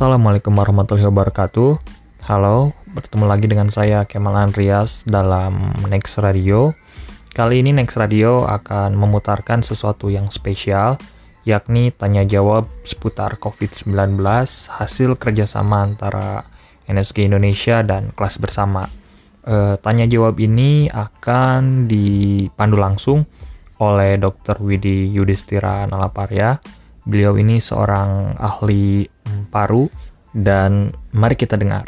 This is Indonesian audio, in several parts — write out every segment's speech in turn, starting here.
Assalamualaikum warahmatullahi wabarakatuh. Halo, bertemu lagi dengan saya Kemal Andreas dalam Next Radio. Kali ini Next Radio akan memutarkan sesuatu yang spesial, yakni tanya jawab seputar COVID-19 hasil kerjasama antara NSG Indonesia dan kelas bersama. E, tanya jawab ini akan dipandu langsung oleh Dr. Widi Yudhistira Nalaparya Beliau ini seorang ahli paru dan mari kita dengar.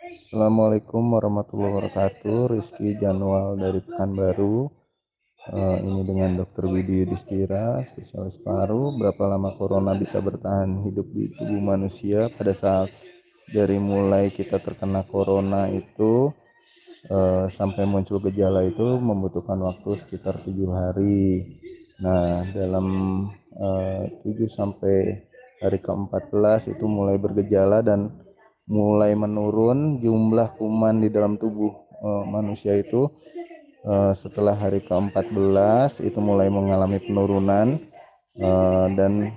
Assalamualaikum warahmatullahi wabarakatuh. Rizky Janual dari Pekanbaru. Uh, ini dengan Dr. Widi Yudhistira, spesialis paru. Berapa lama corona bisa bertahan hidup di tubuh manusia pada saat dari mulai kita terkena corona itu uh, sampai muncul gejala itu membutuhkan waktu sekitar tujuh hari. Nah, dalam uh, 7 sampai hari ke-14 itu mulai bergejala dan mulai menurun jumlah kuman di dalam tubuh uh, manusia itu uh, setelah hari ke-14 itu mulai mengalami penurunan uh, dan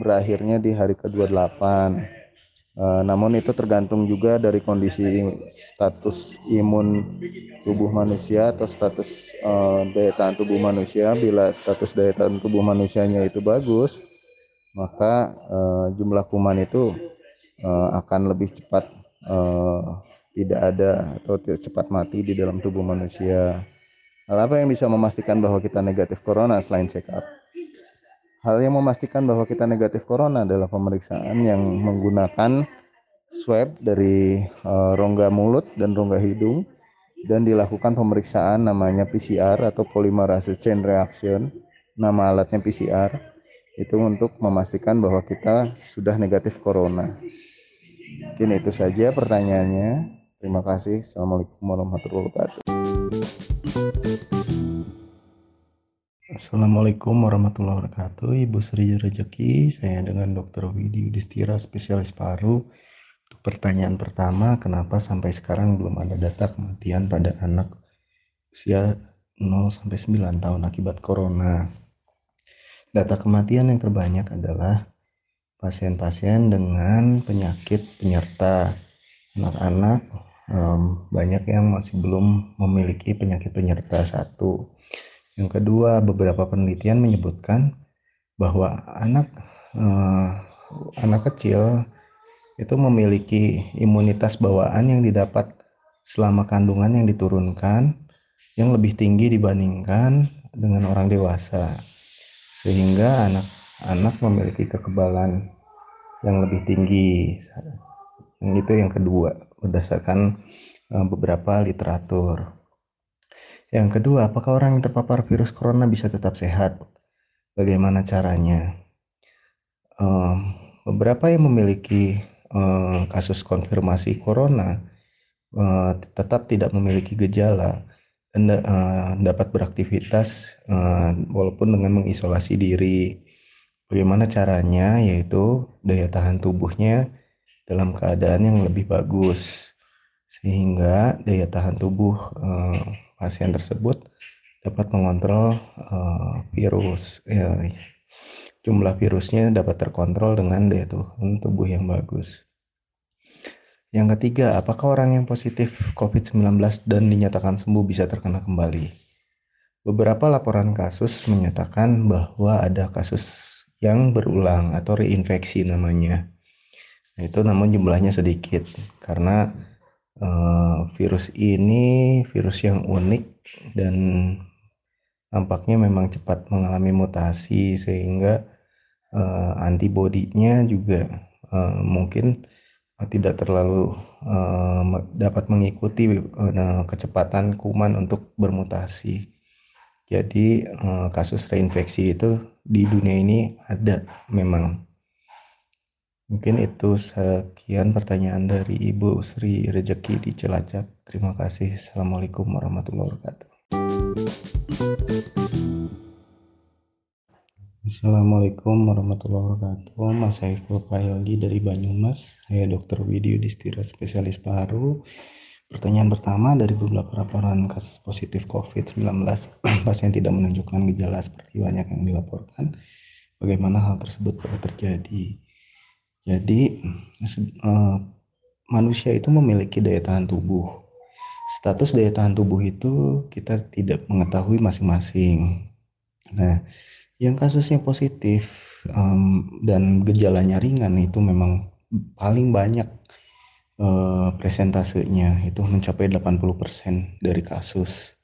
berakhirnya di hari ke-28 Uh, namun itu tergantung juga dari kondisi status imun tubuh manusia atau status uh, daya tahan tubuh manusia. Bila status daya tahan tubuh manusianya itu bagus, maka uh, jumlah kuman itu uh, akan lebih cepat uh, tidak ada atau cepat mati di dalam tubuh manusia. Hal apa yang bisa memastikan bahwa kita negatif corona selain check up? Hal yang memastikan bahwa kita negatif corona adalah pemeriksaan yang menggunakan swab dari uh, rongga mulut dan rongga hidung dan dilakukan pemeriksaan namanya PCR atau polymerase chain reaction. Nama alatnya PCR itu untuk memastikan bahwa kita sudah negatif corona. Mungkin itu saja pertanyaannya. Terima kasih. Assalamualaikum warahmatullahi wabarakatuh. Assalamualaikum warahmatullahi wabarakatuh. Ibu Sri Rezeki Saya dengan Dr. Widi Yudhistira spesialis paru. Untuk pertanyaan pertama Kenapa sampai sekarang belum ada data kematian pada anak usia 0 9 tahun akibat corona? Data kematian yang terbanyak adalah pasien-pasien dengan penyakit penyerta anak-anak. Um, banyak yang masih belum memiliki penyakit penyerta satu yang kedua, beberapa penelitian menyebutkan bahwa anak eh, anak kecil itu memiliki imunitas bawaan yang didapat selama kandungan yang diturunkan yang lebih tinggi dibandingkan dengan orang dewasa. Sehingga anak-anak memiliki kekebalan yang lebih tinggi. Yang itu yang kedua, berdasarkan eh, beberapa literatur. Yang kedua, apakah orang yang terpapar virus corona bisa tetap sehat? Bagaimana caranya? Um, beberapa yang memiliki um, kasus konfirmasi corona uh, tetap tidak memiliki gejala dan uh, dapat beraktivitas uh, walaupun dengan mengisolasi diri. Bagaimana caranya? Yaitu daya tahan tubuhnya dalam keadaan yang lebih bagus sehingga daya tahan tubuh uh, pasien tersebut dapat mengontrol uh, virus ya, jumlah virusnya dapat terkontrol dengan daya tubuh yang bagus. Yang ketiga apakah orang yang positif COVID-19 dan dinyatakan sembuh bisa terkena kembali? Beberapa laporan kasus menyatakan bahwa ada kasus yang berulang atau reinfeksi namanya. Itu namun jumlahnya sedikit karena uh, virus ini virus yang unik dan nampaknya memang cepat mengalami mutasi sehingga uh, antibodinya juga uh, mungkin tidak terlalu uh, dapat mengikuti uh, kecepatan kuman untuk bermutasi. Jadi uh, kasus reinfeksi itu di dunia ini ada memang Mungkin itu sekian pertanyaan dari Ibu Sri Rejeki di Cilacap. Terima kasih. Assalamualaikum warahmatullahi wabarakatuh. Assalamualaikum warahmatullahi wabarakatuh. Mas Saiful Prayogi dari Banyumas. Saya Dr. Widi Yudhistira, spesialis paru. Pertanyaan pertama dari beberapa laporan kasus positif COVID-19, pasien tidak menunjukkan gejala seperti banyak yang dilaporkan. Bagaimana hal tersebut dapat terjadi? Jadi, uh, manusia itu memiliki daya tahan tubuh. Status daya tahan tubuh itu kita tidak mengetahui masing-masing. Nah, yang kasusnya positif um, dan gejalanya ringan itu memang paling banyak uh, presentasenya itu mencapai 80% dari kasus.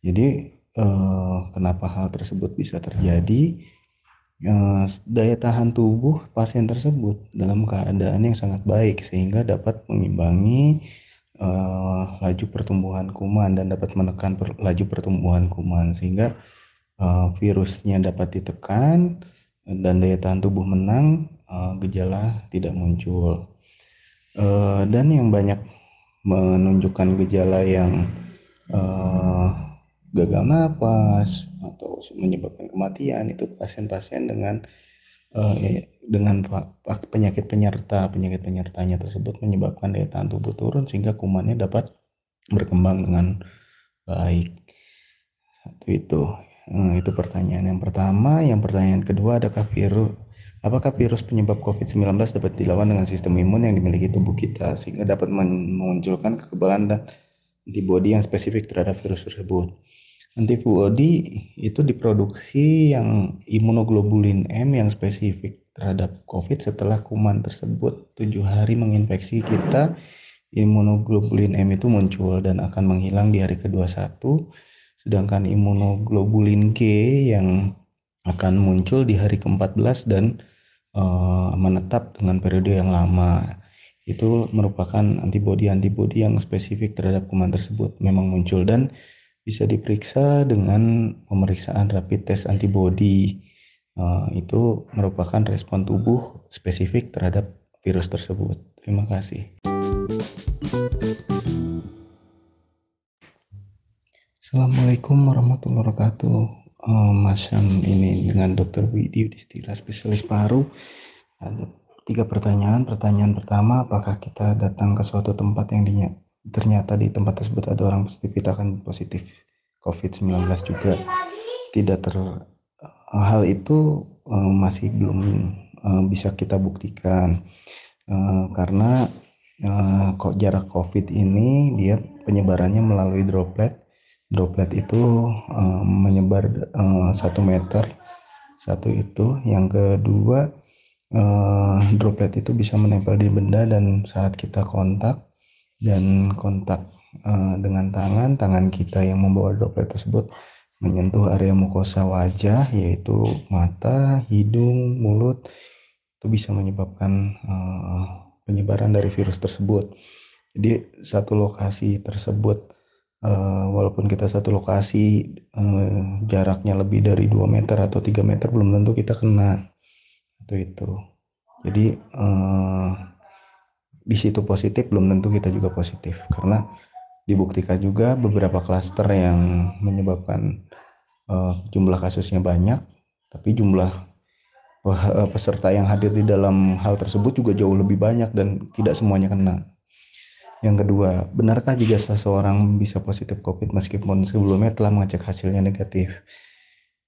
Jadi uh, kenapa hal tersebut bisa terjadi? Uh, daya tahan tubuh pasien tersebut dalam keadaan yang sangat baik sehingga dapat mengimbangi uh, laju pertumbuhan kuman dan dapat menekan per, laju pertumbuhan kuman sehingga uh, virusnya dapat ditekan dan daya tahan tubuh menang, uh, gejala tidak muncul. Uh, dan yang banyak menunjukkan gejala yang uh, gagal napas atau menyebabkan kematian itu pasien-pasien dengan uh, dengan penyakit penyerta penyakit penyertanya tersebut menyebabkan daya tahan tubuh turun sehingga kumannya dapat berkembang dengan baik. Satu itu. Uh, itu pertanyaan yang pertama. Yang pertanyaan kedua adakah virus Apakah virus penyebab COVID-19 dapat dilawan dengan sistem imun yang dimiliki tubuh kita sehingga dapat memunculkan kekebalan dan antibodi yang spesifik terhadap virus tersebut? Antibodi itu diproduksi yang imunoglobulin M yang spesifik terhadap COVID setelah kuman tersebut tujuh hari menginfeksi kita. Imunoglobulin M itu muncul dan akan menghilang di hari ke-21. Sedangkan imunoglobulin G yang akan muncul di hari ke-14 dan uh, menetap dengan periode yang lama itu merupakan antibodi-antibodi yang spesifik terhadap kuman tersebut memang muncul dan bisa diperiksa dengan pemeriksaan rapid test antibodi uh, itu merupakan respon tubuh spesifik terhadap virus tersebut. Terima kasih. Assalamualaikum warahmatullahi wabarakatuh uh, Mas yang ini dengan Dokter Widi Udistira spesialis paru ada tiga pertanyaan. Pertanyaan pertama, apakah kita datang ke suatu tempat yang dinya, ternyata di tempat tersebut ada orang positif, kita akan positif COVID-19 juga. Tidak ter hal itu uh, masih belum uh, bisa kita buktikan. Uh, karena uh, jarak COVID ini dia penyebarannya melalui droplet. Droplet itu uh, menyebar uh, satu meter. Satu itu. Yang kedua uh, droplet itu bisa menempel di benda dan saat kita kontak dan kontak uh, dengan tangan tangan kita yang membawa droplet tersebut menyentuh area mukosa wajah yaitu mata hidung mulut. Itu bisa menyebabkan uh, penyebaran dari virus tersebut. Jadi satu lokasi tersebut uh, walaupun kita satu lokasi uh, jaraknya lebih dari 2 meter atau 3 meter belum tentu kita kena. Itu itu. Jadi uh, di situ positif belum tentu kita juga positif karena dibuktikan juga beberapa klaster yang menyebabkan uh, jumlah kasusnya banyak tapi jumlah peserta yang hadir di dalam hal tersebut juga jauh lebih banyak dan tidak semuanya kena yang kedua, benarkah jika seseorang bisa positif COVID meskipun sebelumnya telah mengecek hasilnya negatif?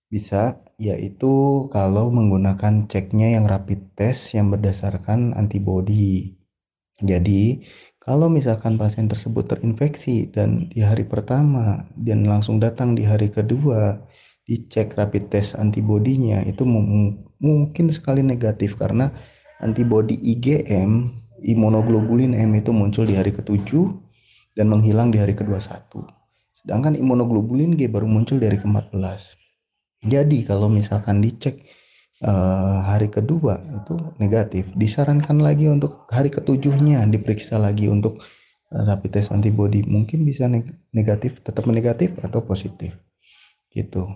Bisa, yaitu kalau menggunakan ceknya yang rapid test yang berdasarkan antibody. Jadi, kalau misalkan pasien tersebut terinfeksi dan di hari pertama dan langsung datang di hari kedua dicek rapid test antibodinya itu mungkin sekali negatif karena antibody IgM imunoglobulin M itu muncul di hari ke-7 dan menghilang di hari ke-21. Sedangkan imunoglobulin G baru muncul dari ke-14. Jadi kalau misalkan dicek uh, hari kedua itu negatif, disarankan lagi untuk hari ketujuhnya diperiksa lagi untuk uh, rapid test antibody mungkin bisa neg negatif, tetap negatif atau positif. Gitu.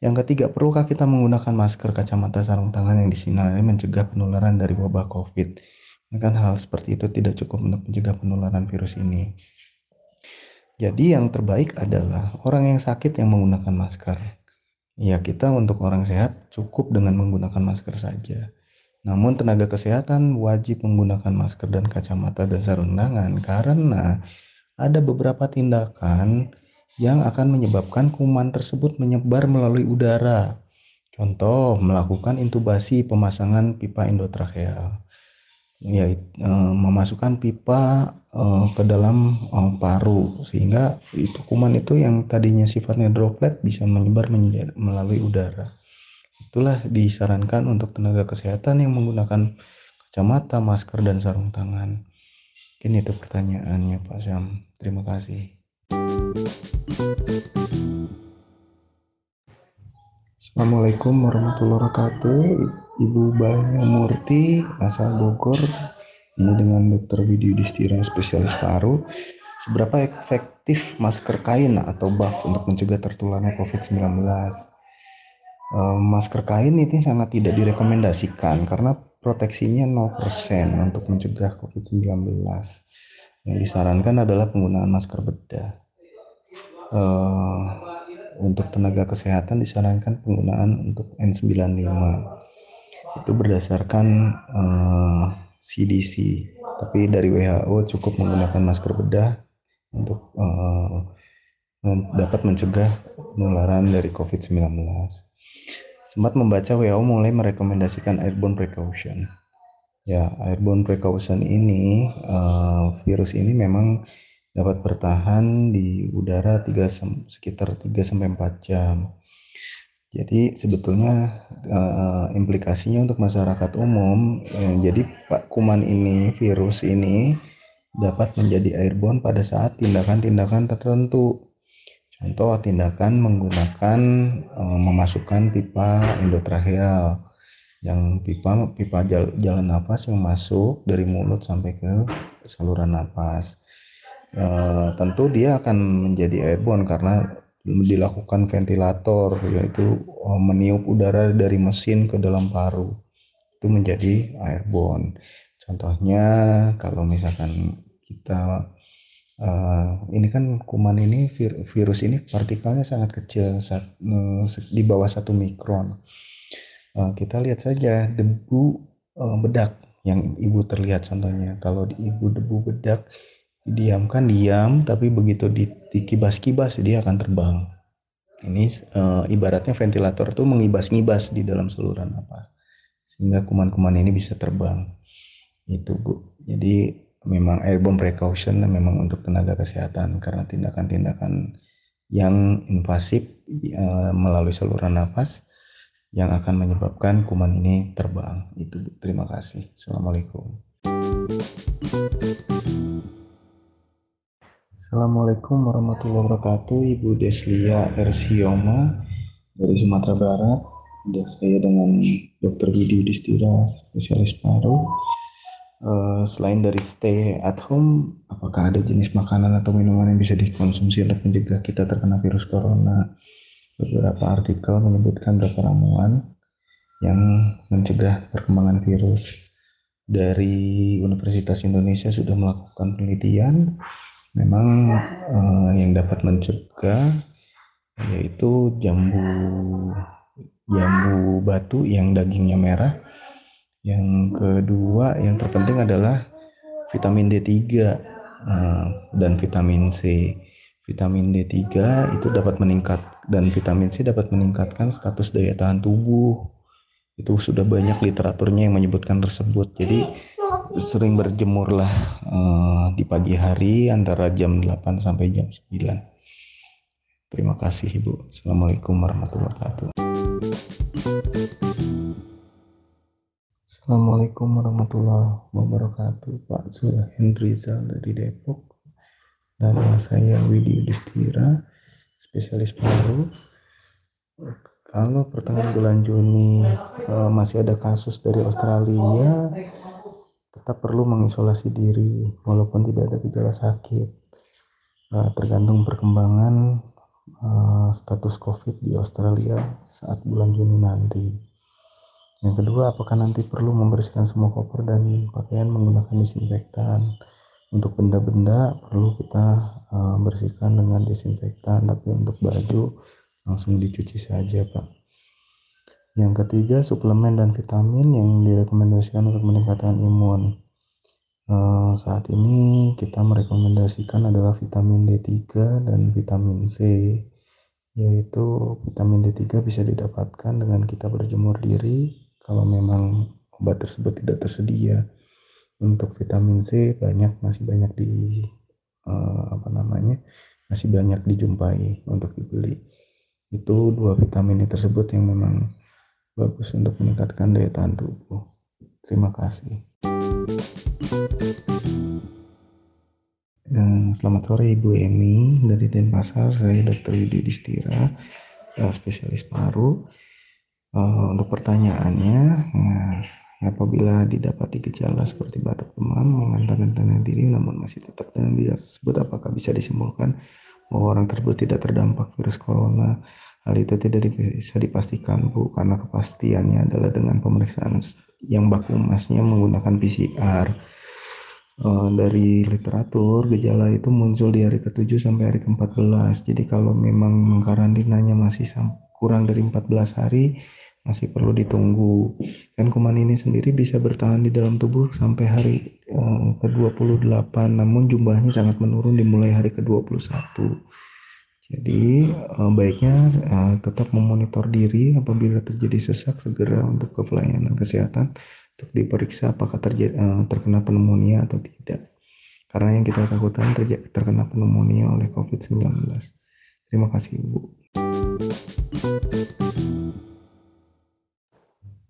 Yang ketiga, perlukah kita menggunakan masker, kacamata, sarung tangan yang disinari mencegah penularan dari wabah COVID? kan hal seperti itu tidak cukup untuk mencegah penularan virus ini. Jadi yang terbaik adalah orang yang sakit yang menggunakan masker. Ya kita untuk orang sehat cukup dengan menggunakan masker saja. Namun tenaga kesehatan wajib menggunakan masker dan kacamata dan sarung tangan karena ada beberapa tindakan yang akan menyebabkan kuman tersebut menyebar melalui udara. Contoh, melakukan intubasi pemasangan pipa endotracheal yaitu uh, memasukkan pipa uh, ke dalam uh, paru sehingga itu kuman itu yang tadinya sifatnya droplet bisa menyebar melalui udara. Itulah disarankan untuk tenaga kesehatan yang menggunakan kacamata, masker dan sarung tangan. Mungkin itu pertanyaannya Pak Sam. Terima kasih. Assalamualaikum warahmatullahi wabarakatuh. Ibu Baya Murti asal Bogor. Ini dengan Dr. Widi Distira spesialis paru. Seberapa efektif masker kain atau buff untuk mencegah tertularnya COVID-19? masker kain ini sangat tidak direkomendasikan karena proteksinya 0% untuk mencegah COVID-19. Yang disarankan adalah penggunaan masker bedah. Uh, untuk tenaga kesehatan disarankan penggunaan untuk N95 itu berdasarkan uh, eh, CDC tapi dari WHO cukup menggunakan masker bedah untuk uh, dapat mencegah penularan dari COVID-19 sempat membaca WHO mulai merekomendasikan airborne precaution. Ya airborne precaution ini uh, virus ini memang dapat bertahan di udara 3, sekitar 3 sampai 4 jam. Jadi sebetulnya uh, implikasinya untuk masyarakat umum, ya, jadi Pak kuman ini, virus ini dapat menjadi airborne pada saat tindakan-tindakan tertentu. Contoh tindakan menggunakan uh, memasukkan pipa endotracheal yang pipa pipa jalan nafas yang masuk dari mulut sampai ke saluran nafas uh, tentu dia akan menjadi airborne karena dilakukan ventilator yaitu uh, meniup udara dari mesin ke dalam paru. Itu menjadi airborne contohnya kalau misalkan kita uh, ini kan kuman ini vir, virus ini partikelnya sangat kecil uh, di bawah satu mikron. Kita lihat saja debu bedak yang ibu terlihat contohnya. Kalau di ibu debu bedak didiamkan diam tapi begitu dikibas-kibas dia akan terbang. Ini e, ibaratnya ventilator itu mengibas-ngibas di dalam saluran napas sehingga kuman-kuman ini bisa terbang. Itu bu. Jadi memang airborne precaution memang untuk tenaga kesehatan karena tindakan-tindakan yang invasif e, melalui saluran nafas yang akan menyebabkan kuman ini terbang. Itu terima kasih. Assalamualaikum Assalamualaikum warahmatullahi wabarakatuh. Ibu Deslia Ersioma dari Sumatera Barat. Dan saya dengan Dr. Widi Distira spesialis paru. Uh, selain dari stay at home apakah ada jenis makanan atau minuman yang bisa dikonsumsi untuk mencegah kita terkena virus corona? Beberapa artikel menyebutkan beberapa ramuan yang mencegah perkembangan virus dari Universitas Indonesia sudah melakukan penelitian. Memang uh, yang dapat mencegah yaitu jambu jambu batu yang dagingnya merah. Yang kedua yang terpenting adalah vitamin D3 uh, eh, dan vitamin C. Vitamin D3 itu dapat meningkat dan vitamin C dapat meningkatkan status daya tahan tubuh itu sudah banyak literaturnya yang menyebutkan tersebut. Jadi sering berjemurlah uh, di pagi hari antara jam 8 sampai jam 9 terima kasih ibu. Assalamualaikum warahmatullahi wabarakatuh. Assalamualaikum warahmatullahi wabarakatuh. Pak Hendrizal dari Depok. Nama saya Widi Distira spesialis paru kalau pertengahan bulan Juni uh, masih ada kasus dari Australia, tetap perlu mengisolasi diri walaupun tidak ada gejala sakit. Uh, tergantung perkembangan uh, status COVID di Australia saat bulan Juni nanti. Yang kedua, apakah nanti perlu membersihkan semua koper dan pakaian menggunakan disinfektan? Untuk benda-benda perlu kita uh, bersihkan dengan disinfektan, tapi untuk baju langsung dicuci saja Pak. Yang ketiga suplemen dan vitamin yang direkomendasikan untuk meningkatkan imun. Uh, saat ini kita merekomendasikan adalah vitamin D3 dan vitamin C yaitu vitamin D3 bisa didapatkan dengan kita berjemur diri kalau memang obat tersebut tidak tersedia. Untuk vitamin C banyak masih banyak di uh, apa namanya masih banyak dijumpai untuk dibeli itu dua vitamin tersebut yang memang bagus untuk meningkatkan daya tahan tubuh terima kasih dan selamat sore Ibu Emi dari Denpasar. Saya Dr. Widi Distira, eh, spesialis paru. Uh, untuk pertanyaannya, nah, apabila didapati gejala seperti batuk demam, mengantar-antarkan diri namun masih tetap dengan gejala tersebut, apakah bisa disimpulkan bahwa orang tersebut tidak terdampak virus corona? Hal itu tidak bisa dipastikan, Bu, karena kepastiannya adalah dengan pemeriksaan yang baku emasnya menggunakan PCR uh, dari literatur gejala itu muncul di hari ke-7 sampai hari ke-14 jadi kalau memang mengkarantinanya masih kurang dari 14 hari masih perlu ditunggu dan kuman ini sendiri bisa bertahan di dalam tubuh sampai hari uh, ke-28 namun jumlahnya sangat menurun dimulai hari ke-21 jadi uh, baiknya uh, tetap memonitor diri apabila terjadi sesak segera untuk ke pelayanan kesehatan untuk diperiksa apakah terjadi, terkena pneumonia atau tidak. Karena yang kita takutkan terkena pneumonia oleh COVID-19. Terima kasih Ibu.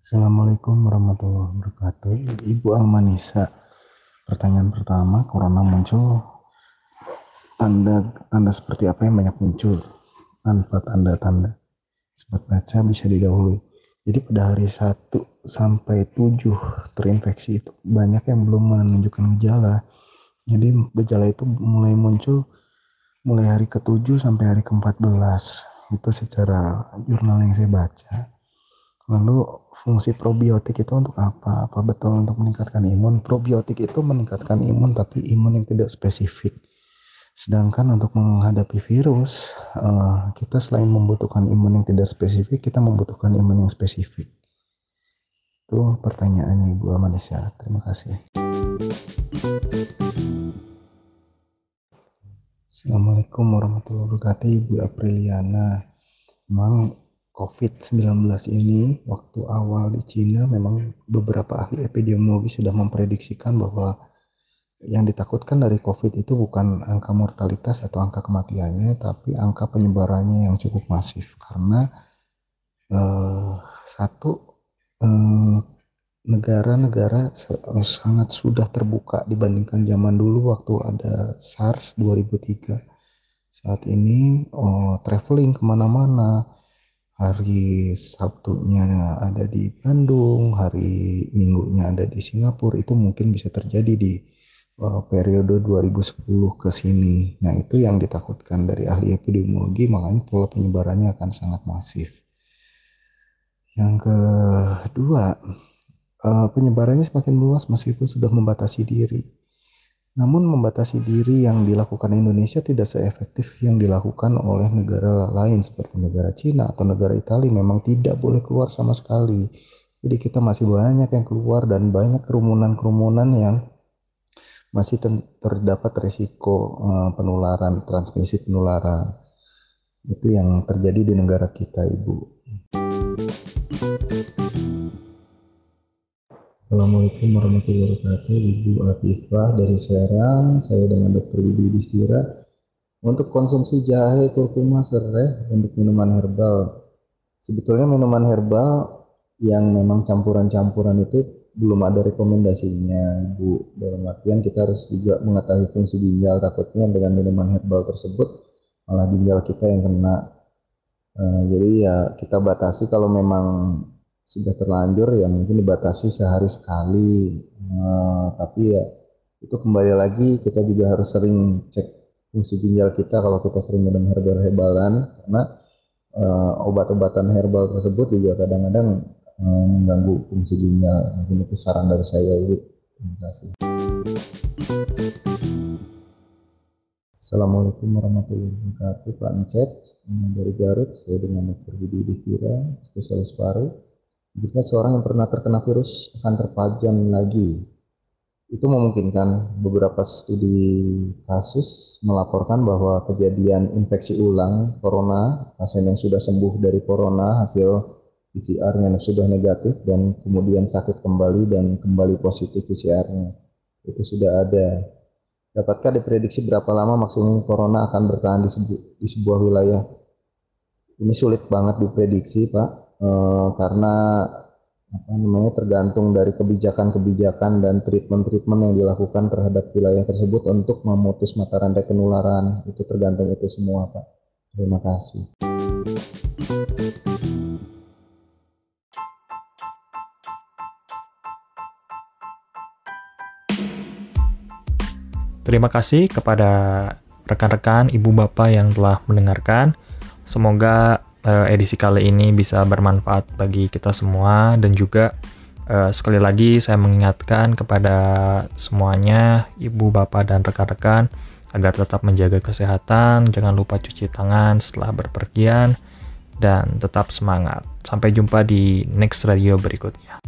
Assalamualaikum warahmatullahi wabarakatuh. Ibu Almanisa. Pertanyaan pertama, corona muncul tanda tanda seperti apa yang banyak muncul tanpa tanda-tanda. Sempat baca bisa didahului. Jadi pada hari 1 sampai 7 terinfeksi itu banyak yang belum menunjukkan gejala. Jadi gejala itu mulai muncul mulai hari ke-7 sampai hari ke-14. Itu secara jurnal yang saya baca. Lalu fungsi probiotik itu untuk apa? Apa betul untuk meningkatkan imun? Probiotik itu meningkatkan imun tapi imun yang tidak spesifik. Sedangkan untuk menghadapi virus, uh, kita selain membutuhkan imun yang tidak spesifik, kita membutuhkan imun yang spesifik. Itu pertanyaannya Ibu Almanisya. Terima kasih. Assalamualaikum warahmatullahi wabarakatuh Ibu Apriliana. Memang COVID-19 ini waktu awal di Cina memang beberapa ahli epidemiologi sudah memprediksikan bahwa yang ditakutkan dari COVID itu bukan angka mortalitas atau angka kematiannya, tapi angka penyebarannya yang cukup masif. Karena eh, satu eh, negara-negara eh, sangat sudah terbuka dibandingkan zaman dulu waktu ada SARS 2003. Saat ini oh, traveling ke mana-mana, hari Sabtunya ada di Bandung, hari Minggunya ada di Singapura, itu mungkin bisa terjadi di uh, periode 2010 ke sini. Nah, itu yang ditakutkan dari ahli epidemiologi, makanya pola penyebarannya akan sangat masif. Yang kedua, uh, penyebarannya semakin luas meskipun sudah membatasi diri. Namun membatasi diri yang dilakukan Indonesia tidak seefektif yang dilakukan oleh negara lain seperti negara Cina atau negara Italia memang tidak boleh keluar sama sekali. Jadi kita masih banyak yang keluar dan banyak kerumunan-kerumunan yang masih terdapat resiko uh, penularan, transmisi penularan. Itu yang terjadi di negara kita, Ibu. Assalamualaikum warahmatullahi wabarakatuh, Ibu Afifah dari Serang. Saya dengan Dr. Wibi Distira. Untuk konsumsi jahe, kurkuma, serai untuk minuman herbal. Sebetulnya minuman herbal yang memang campuran-campuran itu belum ada rekomendasinya Bu dalam artian kita harus juga mengetahui fungsi ginjal takutnya dengan minuman herbal tersebut malah ginjal kita yang kena uh, jadi ya kita batasi kalau memang sudah terlanjur ya mungkin dibatasi sehari sekali uh, tapi ya itu kembali lagi kita juga harus sering cek fungsi ginjal kita kalau kita sering minum herbal-herbalan karena uh, obat-obatan herbal tersebut juga kadang-kadang mengganggu fungsi ginjal. Mungkin itu saran dari saya, Ibu. Terima kasih. Assalamualaikum warahmatullahi wabarakatuh. Pak Encep dari Garut. Saya dengan Dr. Budi Distira, spesialis paru. Jika seorang yang pernah terkena virus akan terpajan lagi, itu memungkinkan beberapa studi kasus melaporkan bahwa kejadian infeksi ulang corona, pasien yang sudah sembuh dari corona hasil PCR-nya sudah negatif dan kemudian sakit kembali dan kembali positif PCR-nya. Itu sudah ada. Dapatkah diprediksi berapa lama maksimum corona akan bertahan di, sebu di sebuah wilayah? Ini sulit banget diprediksi, Pak, e, karena apa namanya tergantung dari kebijakan-kebijakan dan treatment-treatment yang dilakukan terhadap wilayah tersebut untuk memutus mata rantai penularan. Itu tergantung itu semua Pak. Terima kasih. Terima kasih kepada rekan-rekan, ibu bapak yang telah mendengarkan. Semoga uh, edisi kali ini bisa bermanfaat bagi kita semua. Dan juga uh, sekali lagi saya mengingatkan kepada semuanya ibu bapak dan rekan-rekan agar tetap menjaga kesehatan jangan lupa cuci tangan setelah berpergian dan tetap semangat. Sampai jumpa di next radio berikutnya